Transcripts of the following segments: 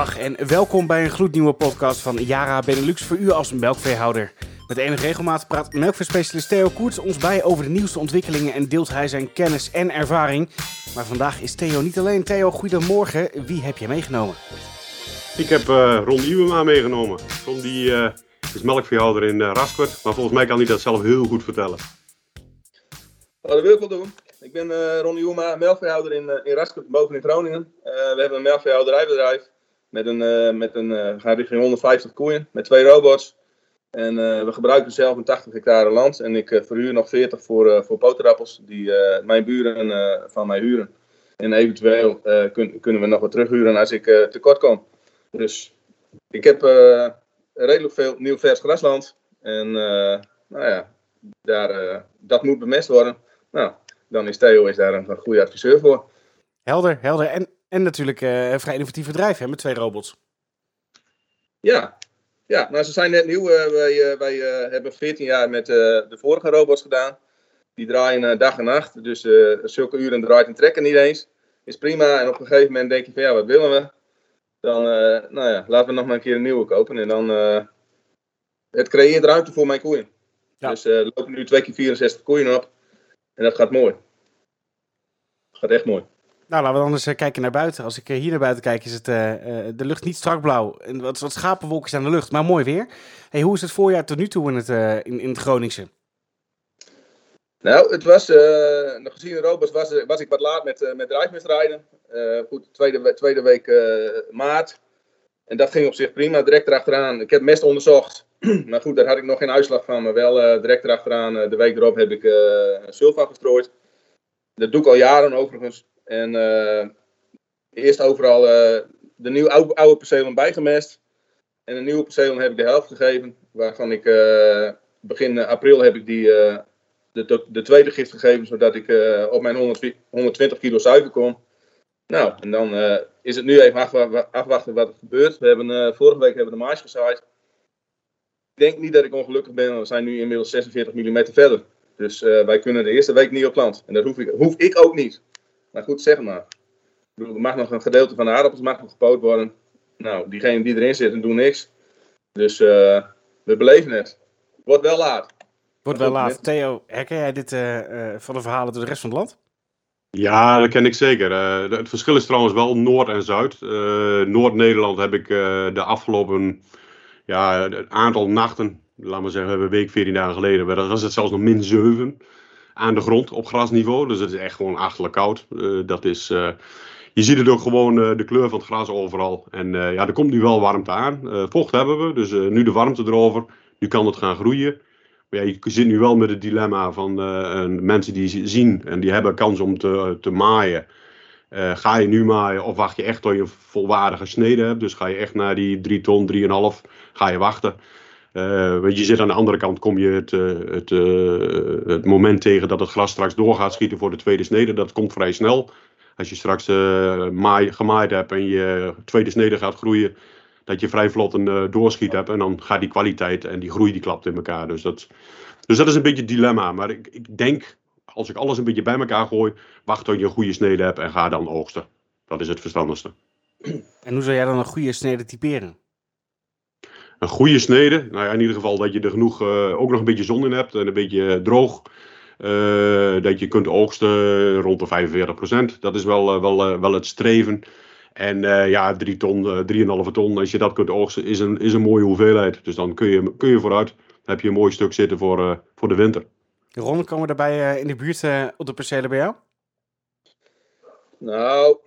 Dag en welkom bij een gloednieuwe podcast van Yara Benelux voor u als melkveehouder. Met enige regelmaat praat melkveespecialist Theo Koerts ons bij over de nieuwste ontwikkelingen en deelt hij zijn kennis en ervaring. Maar vandaag is Theo niet alleen. Theo, goedemorgen. Wie heb je meegenomen? Ik heb uh, Ron Nieuwema meegenomen. Ron die, uh, is melkveehouder in uh, Raskert, maar volgens mij kan hij dat zelf heel goed vertellen. Oh, dat wil ik wel doen. Ik ben uh, Ron Nieuwema, melkveehouder in, uh, in Raskert, boven in Groningen. Uh, we hebben een melkveehouderijbedrijf met een, met een we gaan richting 150 koeien, met twee robots. En we gebruiken zelf een 80 hectare land en ik verhuur nog 40 voor, voor poterappels die mijn buren van mij huren. En eventueel kun, kunnen we nog wat terughuren als ik tekort kom. Dus ik heb redelijk veel nieuw vers grasland. En nou ja, daar, dat moet bemest worden. Nou, dan is Theo is daar een, goede adviseur voor. Helder, helder. En, en natuurlijk uh, een vrij innovatief bedrijf hè, met twee robots. Ja, ja nou, ze zijn net nieuw. Uh, wij uh, wij hebben 14 jaar met de vorige robots gedaan. Die draaien dag en nacht. Dus zulke uren draait en trekken niet eens. Is prima. En op een gegeven moment denk je van ja, wat willen we? Dan, nou ja, laten we nog maar een keer een nieuwe kopen. En dan, het creëert ruimte voor mijn koeien. Ja. Dus er lopen nu twee keer 64 koeien op. En dat gaat mooi. Dat gaat echt mooi. Nou, laten we dan eens eh, kijken naar buiten. Als ik eh, hier naar buiten kijk, is het, uh, de lucht niet strak blauw. En wat, wat schapenwolkjes aan de lucht, maar mooi weer. Hey, hoe is het voorjaar tot nu toe in het, uh, in, in het Groningse? Nou, het was, uh, gezien de robots was, was ik wat laat met, met drijfmestrijden. goed, tweede, tweede week maart. En dat ging op zich prima, direct erachteraan. Ik heb mest onderzocht. maar goed, daar had ik nog geen uitslag van. Maar wel direct erachteraan, de week erop, heb ik sulfa gestrooid. Dat doe ik al jaren overigens. En eerst overal de nieuwe oude, oude percelen bijgemest. En de nieuwe percelen heb ik de helft gegeven. Waarvan ik begin april heb ik die, de, de, tweede gift gegeven. Zodat ik op mijn 100, 120 kilo zuiver kom. Nou, en dan is het nu even afwachten wat er gebeurt. We hebben, vorige week hebben we de maïs gezaaid denk niet dat ik ongelukkig ben. We zijn nu inmiddels 46 mm verder. Dus wij kunnen de eerste week niet op land. En dat hoef ik, hoef ik ook niet. Maar goed, zeg maar. Ik bedoel, er mag nog een gedeelte van de aardappels mag nog gepoot worden. Nou, diegenen die erin zitten doen niks. Dus uh, we beleven het. Wordt wel laat. Wordt wel laat. Theo, herken jij dit uh, van de verhalen door de rest van het land? Ja, dat ken ik zeker. het verschil is trouwens wel Noord en Zuid. Noord-Nederland heb ik de afgelopen ja, het aantal nachten, laten we zeggen, we een week, 14 dagen geleden, was het zelfs nog min 7 aan de grond op grasniveau. Dus het is echt gewoon achterlijk koud. Uh, dat is, uh, je ziet het ook gewoon, uh, de kleur van het gras overal. En ja, er komt nu wel warmte aan. vocht hebben we, dus nu de warmte erover. Nu kan het gaan groeien. Maar ja, je zit nu wel met het dilemma van mensen die zien en die hebben kans om te, te maaien. Ga je nu maaien of wacht je echt tot je volwaardige snede hebt? Dus ga je echt naar die 3 ton, 3,5, ga je wachten. Uh, want je zit aan de andere kant, kom je het, uh, het, het moment tegen dat het gras straks door gaat schieten voor de tweede snede. Dat komt vrij snel. Als je straks maai, gemaaid hebt en je tweede snede gaat groeien, dat je vrij vlot een doorschiet hebt. En dan gaat die kwaliteit en die groei die klapt in elkaar. Dus dat, dus dat is een beetje het dilemma. Maar ik, ik denk als ik alles een beetje bij elkaar gooi, wacht tot je een goede snede hebt en ga dan oogsten. Dat is het verstandigste. En hoe zou jij dan een goede snede typeren? Een goede snede, nou ja, in ieder geval dat je er genoeg, uh, ook nog een beetje zon in hebt en een beetje droog. Uh, dat je kunt oogsten rond de 45%. Dat is wel, uh, wel, wel het streven. En ja, 3 ton, 3,5 ton, als je dat kunt oogsten, is een, is een mooie hoeveelheid. Dus dan kun je, kun je vooruit. Dan heb je een mooi stuk zitten voor, voor de winter. Ron, komen we daarbij uh, in de buurt uh, op de percelen bij jou? Nou,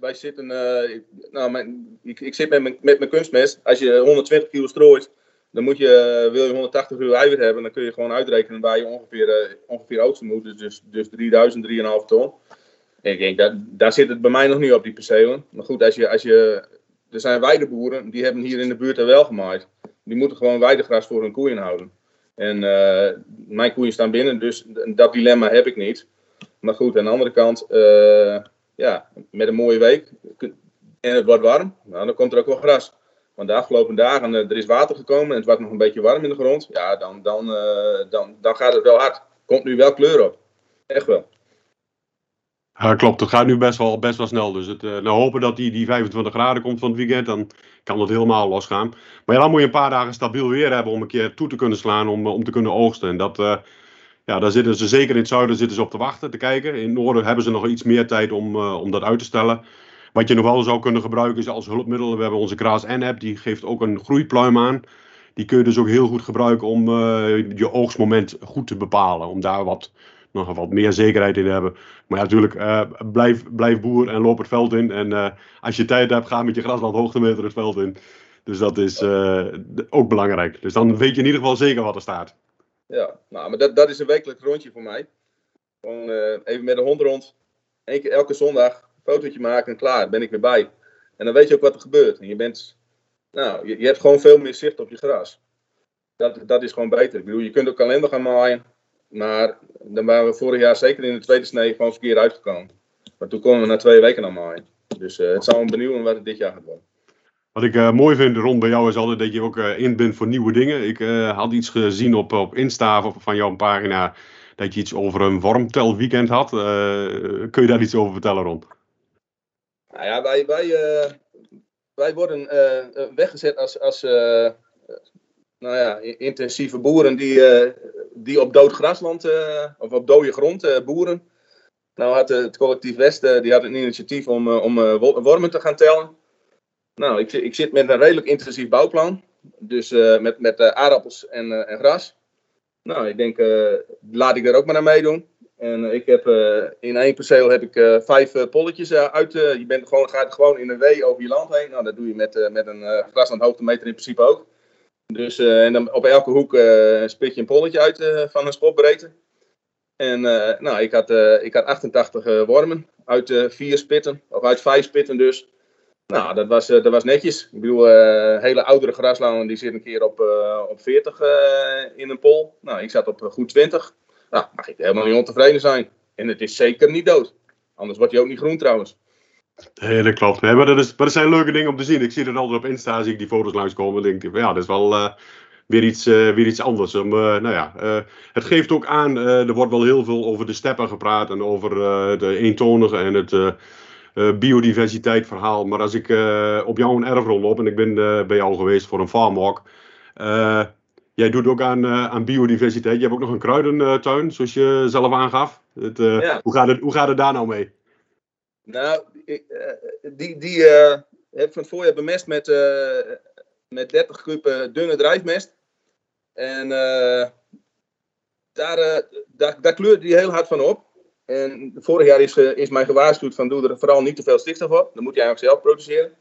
wij, zitten. Uh, nou, mijn, ik, ik, zit met mijn, met kunstmest. Als je 120 kilo strooit, dan moet je, wil je 180 kilo eiwit hebben. Dan kun je gewoon uitrekenen waar je ongeveer, ongeveer oogsten moet. Dus, dus, dus 3000, 3,5 ton. En ik denk, dat, daar zit het bij mij nog niet op, die percelen. Maar goed, als je, als je, er zijn weideboeren, die hebben hier in de buurt er wel gemaaid. Die moeten gewoon weidegras voor hun koeien houden. En mijn koeien staan binnen, dus dat dilemma heb ik niet. Maar goed, aan de andere kant, ja, met een mooie week en het wordt warm, nou, dan komt er ook wel gras. Want de afgelopen dagen, uh, er is water gekomen en het wordt nog een beetje warm in de grond. Ja, dan, dan, dan, dan gaat het wel hard. Komt nu wel kleur op. Echt wel. Ja, klopt. Het gaat nu best wel, best wel snel. Dus het, uh, nou hopen dat die, die 25 graden komt van het weekend. Dan kan het helemaal losgaan. Maar dan moet je een paar dagen stabiel weer hebben om een keer toe te kunnen slaan. Om, om te kunnen oogsten. En dat, ja, daar zitten ze zeker in het zuiden zitten ze op te wachten, te kijken. In het noorden hebben ze nog iets meer tijd om, uh, om dat uit te stellen. Wat je nog wel zou kunnen gebruiken is als hulpmiddel. We hebben onze Kraas N-app. Die geeft ook een groeipluim aan. Die kun je dus ook heel goed gebruiken om je oogstmoment goed te bepalen. Om daar wat nog wat meer zekerheid in hebben. Maar ja, natuurlijk, uh, blijf, blijf boer en loop het veld in. En als je tijd hebt, ga met je grasland hoogtemeter het veld in. Dus dat is ook belangrijk. Dus dan weet je in ieder geval zeker wat er staat. Ja, nou, maar dat, dat is een wekelijks rondje voor mij. Gewoon even met de hond rond. Eén elke zondag een fotootje maken en klaar, ben ik weer bij. En dan weet je ook wat er gebeurt. En je bent, nou, je, je hebt gewoon veel meer zicht op je gras. Dat, dat is gewoon beter. Ik bedoel, je kunt ook kalender gaan maaien. Maar dan waren we vorig jaar zeker in de tweede snee gewoon verkeerd uitgekomen. Maar toen konden we na twee weken allemaal in. Dus uh, het zou me benieuwen wat het dit jaar gaat worden. Wat ik uh, mooi vind rond bij jou is altijd dat je ook uh, in bent voor nieuwe dingen. Ik had iets gezien op, op Insta van jouw pagina dat je iets over een wormtelweekend had. kun je daar iets over vertellen rond? Nou ja, wij, wij, wij worden weggezet als, als nou ja, intensieve boeren die die op dood grasland of op dode grond boeren. Nou had het collectief Westen die een initiatief om, om wormen te gaan tellen. Nou, ik, ik zit met een redelijk intensief bouwplan. Dus met, met aardappels en, en gras. Nou, ik denk, laat ik er ook maar naar meedoen. En ik heb in één perceel heb ik vijf polletjes uit. je bent gewoon, gaat gewoon in een wee over je land heen. Nou, dat doe je met, met een graslandhoogtemeter in principe ook. Dus, en dan op elke hoek spit je een polletje uit van een spotbreedte. En nou, ik had, ik had 88 wormen uit vier spitten, of uit vijf spitten dus. Nou, dat was, dat was netjes. Ik bedoel, hele oudere graslanden die zitten een keer op, op 40 in een pol. Nou, ik zat op goed 20. Nou, mag ik helemaal niet ontevreden zijn. En het is zeker niet dood. Anders wordt hij ook niet groen trouwens. Nee, dat klopt. Maar, dat is, maar dat zijn leuke dingen om te zien. Ik zie het altijd op Insta, zie ik die foto's langskomen. En denk ik, ja, dat is wel weer, iets, weer iets anders. Um, nou ja, het geeft ook aan, er wordt wel heel veel over de steppen gepraat. En over de eentonige en het biodiversiteitverhaal. Maar als ik op jouw erf rondloop, en ik ben bij jou geweest voor een farmwalk. Jij doet ook aan, aan biodiversiteit. Je hebt ook nog een kruidentuin, zoals je zelf aangaf. Het, ja. hoe, gaat het, hoe gaat het daar nou mee? Nou, ik, uh, die, die heb ik van het voorjaar bemest met, met 30 kuben dunne drijfmest. En daar, daar, daar kleurde die heel hard van op. En vorig jaar is, is mij gewaarschuwd van doe er vooral niet te veel stikstof op. Dan moet je eigenlijk zelf produceren.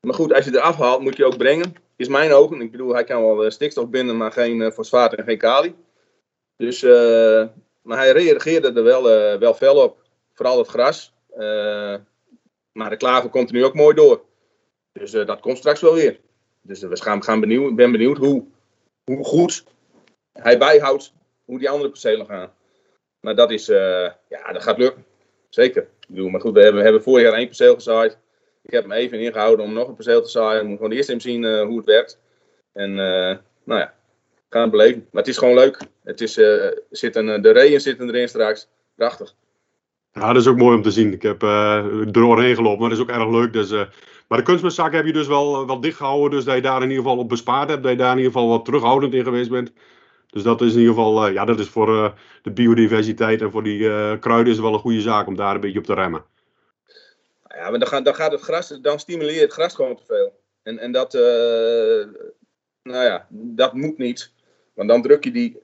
Maar goed, als je er afhaalt, moet je ook brengen. Is mijn ogen. Ik bedoel, hij kan wel stikstof binden, maar geen fosfaat en geen kali. Dus, maar hij reageerde er wel, wel fel op. Vooral het gras. Maar de klaver komt er nu ook mooi door. Dus dat komt straks wel weer. Dus we gaan, gaan benieuwd, ben benieuwd hoe, hoe goed hij bijhoudt hoe die andere percelen gaan. Maar dat is, ja, dat gaat lukken. Zeker. Ik bedoel, maar goed, we hebben, vorig jaar één perceel gezaaid. Ik heb hem even ingehouden om nog een perceel te zaaien. Moet gewoon eerst even zien hoe het werkt. En nou ja, gaan het beleven. Maar het is gewoon leuk. Het is, zit een, de reeën zitten erin straks. Prachtig. Ja, dat is ook mooi om te zien. Ik heb uh, er doorheen gelopen, maar dat is ook erg leuk. Dus, uh, maar de kunstmestzak heb je dus wel, wel dicht gehouden. Dus dat je daar in ieder geval op bespaard hebt. Dat je daar in ieder geval wat terughoudend in geweest bent. Dus dat is in ieder geval, uh, ja, dat is voor de biodiversiteit en voor die kruiden is wel een goede zaak om daar een beetje op te remmen. Ja, maar dan gaat, dan gaat het gras, dan stimuleert het gras gewoon te veel. En, en dat, nou ja, dat moet niet. Want dan druk je, die,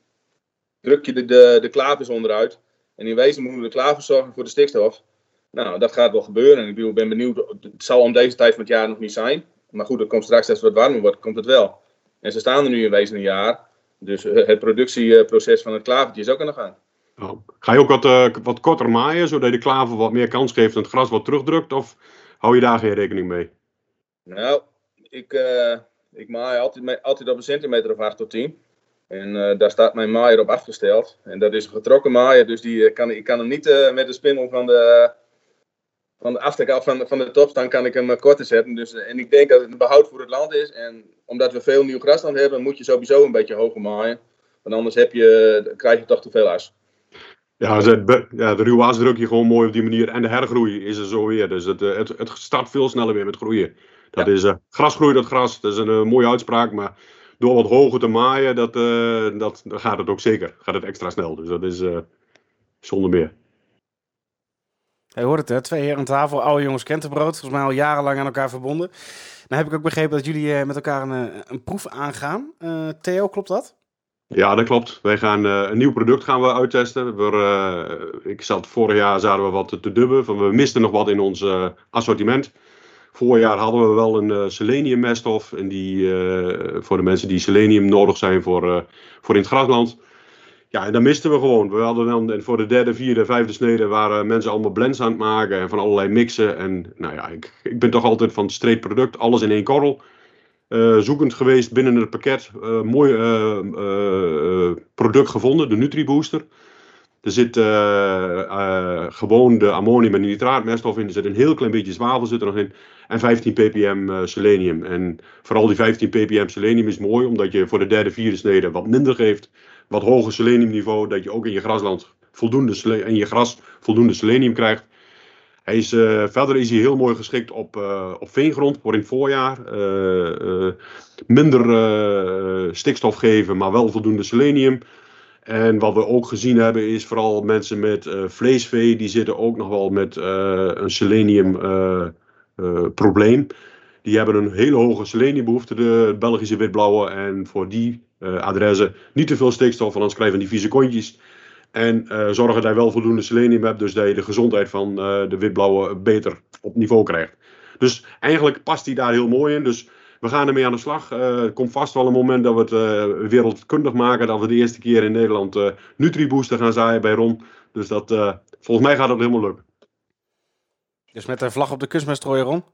druk je de, de, de klavers onderuit. En in wezen moeten klaar voor zorgen voor de stikstof. Nou, dat gaat wel gebeuren. En ik ben benieuwd, het zal om deze tijd van het jaar nog niet zijn. Maar goed, het komt straks als het wat warmer wordt, komt het wel. En ze staan er nu in wezen een jaar. Dus eh, het productieproces van het klavertje is ook aan de gang. Oh. Ga je ook wat, uh, wat korter maaien, zodat je de klaver wat meer kans geeft en het gras wat terugdrukt? Of hou je daar geen rekening mee? Nou, ik, uh, ik maai altijd, altijd op een centimeter of 8 tot 10. En uh, daar staat mijn maaier op afgesteld. En dat is een getrokken maaier, dus die, kan, ik kan hem niet met de spindel van de, van de afstek af van, van de topstand kan ik hem korter zetten. Dus, en ik denk dat het een behoud voor het land is. En omdat we veel nieuw grasland hebben, moet je sowieso een beetje hoger maaien. Want anders heb je, krijg je toch te veel as. Ja, de, ja, de druk je gewoon mooi op die manier. En de hergroei is er zo weer. Dus het, het, het start veel sneller weer met groeien. Dat is, uh, gras groeit dat gras. Dat is een mooie uitspraak. Maar door wat hoger te maaien, dat, dat, dan gaat het ook zeker. Gaat het extra snel. Dus dat is zonder meer. Je hoort het, hè? twee heren aan tafel, oude jongens kentenbrood. Volgens mij al jarenlang aan elkaar verbonden. Dan heb ik ook begrepen dat jullie uh, met elkaar een, eh, een proef aangaan. Uh, Theo, klopt dat? Ja, dat klopt. Wij gaan een nieuw product gaan we uittesten. Ik zat vorig jaar zaten we wat te dubben. Van, we misten nog wat in ons assortiment. Vorig jaar hadden we wel een selenium meststof. En die, voor de mensen die selenium nodig zijn voor, voor in het grasland. Ja, en dan misten we gewoon. We hadden dan en voor de derde, vierde, vijfde snede waren mensen allemaal blends aan het maken en van allerlei mixen. En nou ja, ik, ik ben toch altijd van streep product, alles in één korrel. Uh, zoekend geweest binnen het pakket. Uh, mooi uh, product gevonden, de NutriBooster. Er zit gewoon de ammonium en nitraatmeststof in. Er zit een heel klein beetje zwavel zit er nog in. En 15 ppm selenium. En vooral die 15 ppm selenium is mooi, omdat je voor de derde, vierde snede wat minder geeft wat hoger seleniumniveau, dat je ook in je grasland voldoende en je gras voldoende selenium krijgt. Hij is, uh, verder is hij heel mooi geschikt op, uh, op veengrond voor in het voorjaar. Uh, minder stikstof geven, maar wel voldoende selenium. En wat we ook gezien hebben is vooral mensen met vleesvee, die zitten ook nog wel met een selenium probleem. Die hebben een hele hoge seleniumbehoefte, de Belgische witblauwe. En voor die adressen niet te veel stikstof, want anders krijgen die vieze kontjes. En uh, zorgen dat je wel voldoende selenium hebt, dus dat je de gezondheid van uh, de witblauwe beter op niveau krijgt. Dus eigenlijk past die daar heel mooi in. Dus we gaan ermee aan de slag. er komt vast wel een moment dat we het wereldkundig maken. Dat we de eerste keer in Nederland uh, Nutribooster gaan zaaien bij Ron. Dus dat, volgens mij gaat dat helemaal lukken. Dus met de vlag op de kunstmestrooien, Ron?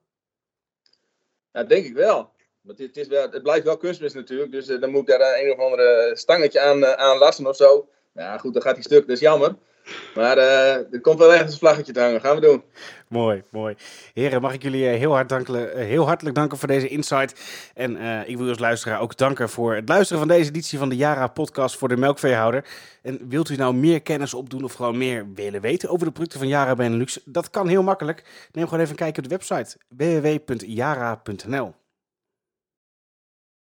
Ja, denk ik wel. Want het, is het blijft wel kunstmest natuurlijk. Dus uh, dan moet ik daar een of andere stangetje aan, uh, aan lassen of zo. Ja, goed, dan gaat hij stuk. Dat is jammer. Maar uh, er komt wel ergens een vlaggetje te hangen. Gaan we doen. Mooi, mooi. Heren, mag ik jullie heel, heel hartelijk danken voor deze insight. En ik wil als luisteraar ook danken voor het luisteren van deze editie van de Jara podcast voor de melkveehouder. En wilt u nou meer kennis opdoen of gewoon meer willen weten over de producten van Jara Benelux? Dat kan heel makkelijk. Neem gewoon even een kijkje op de website www.jara.nl.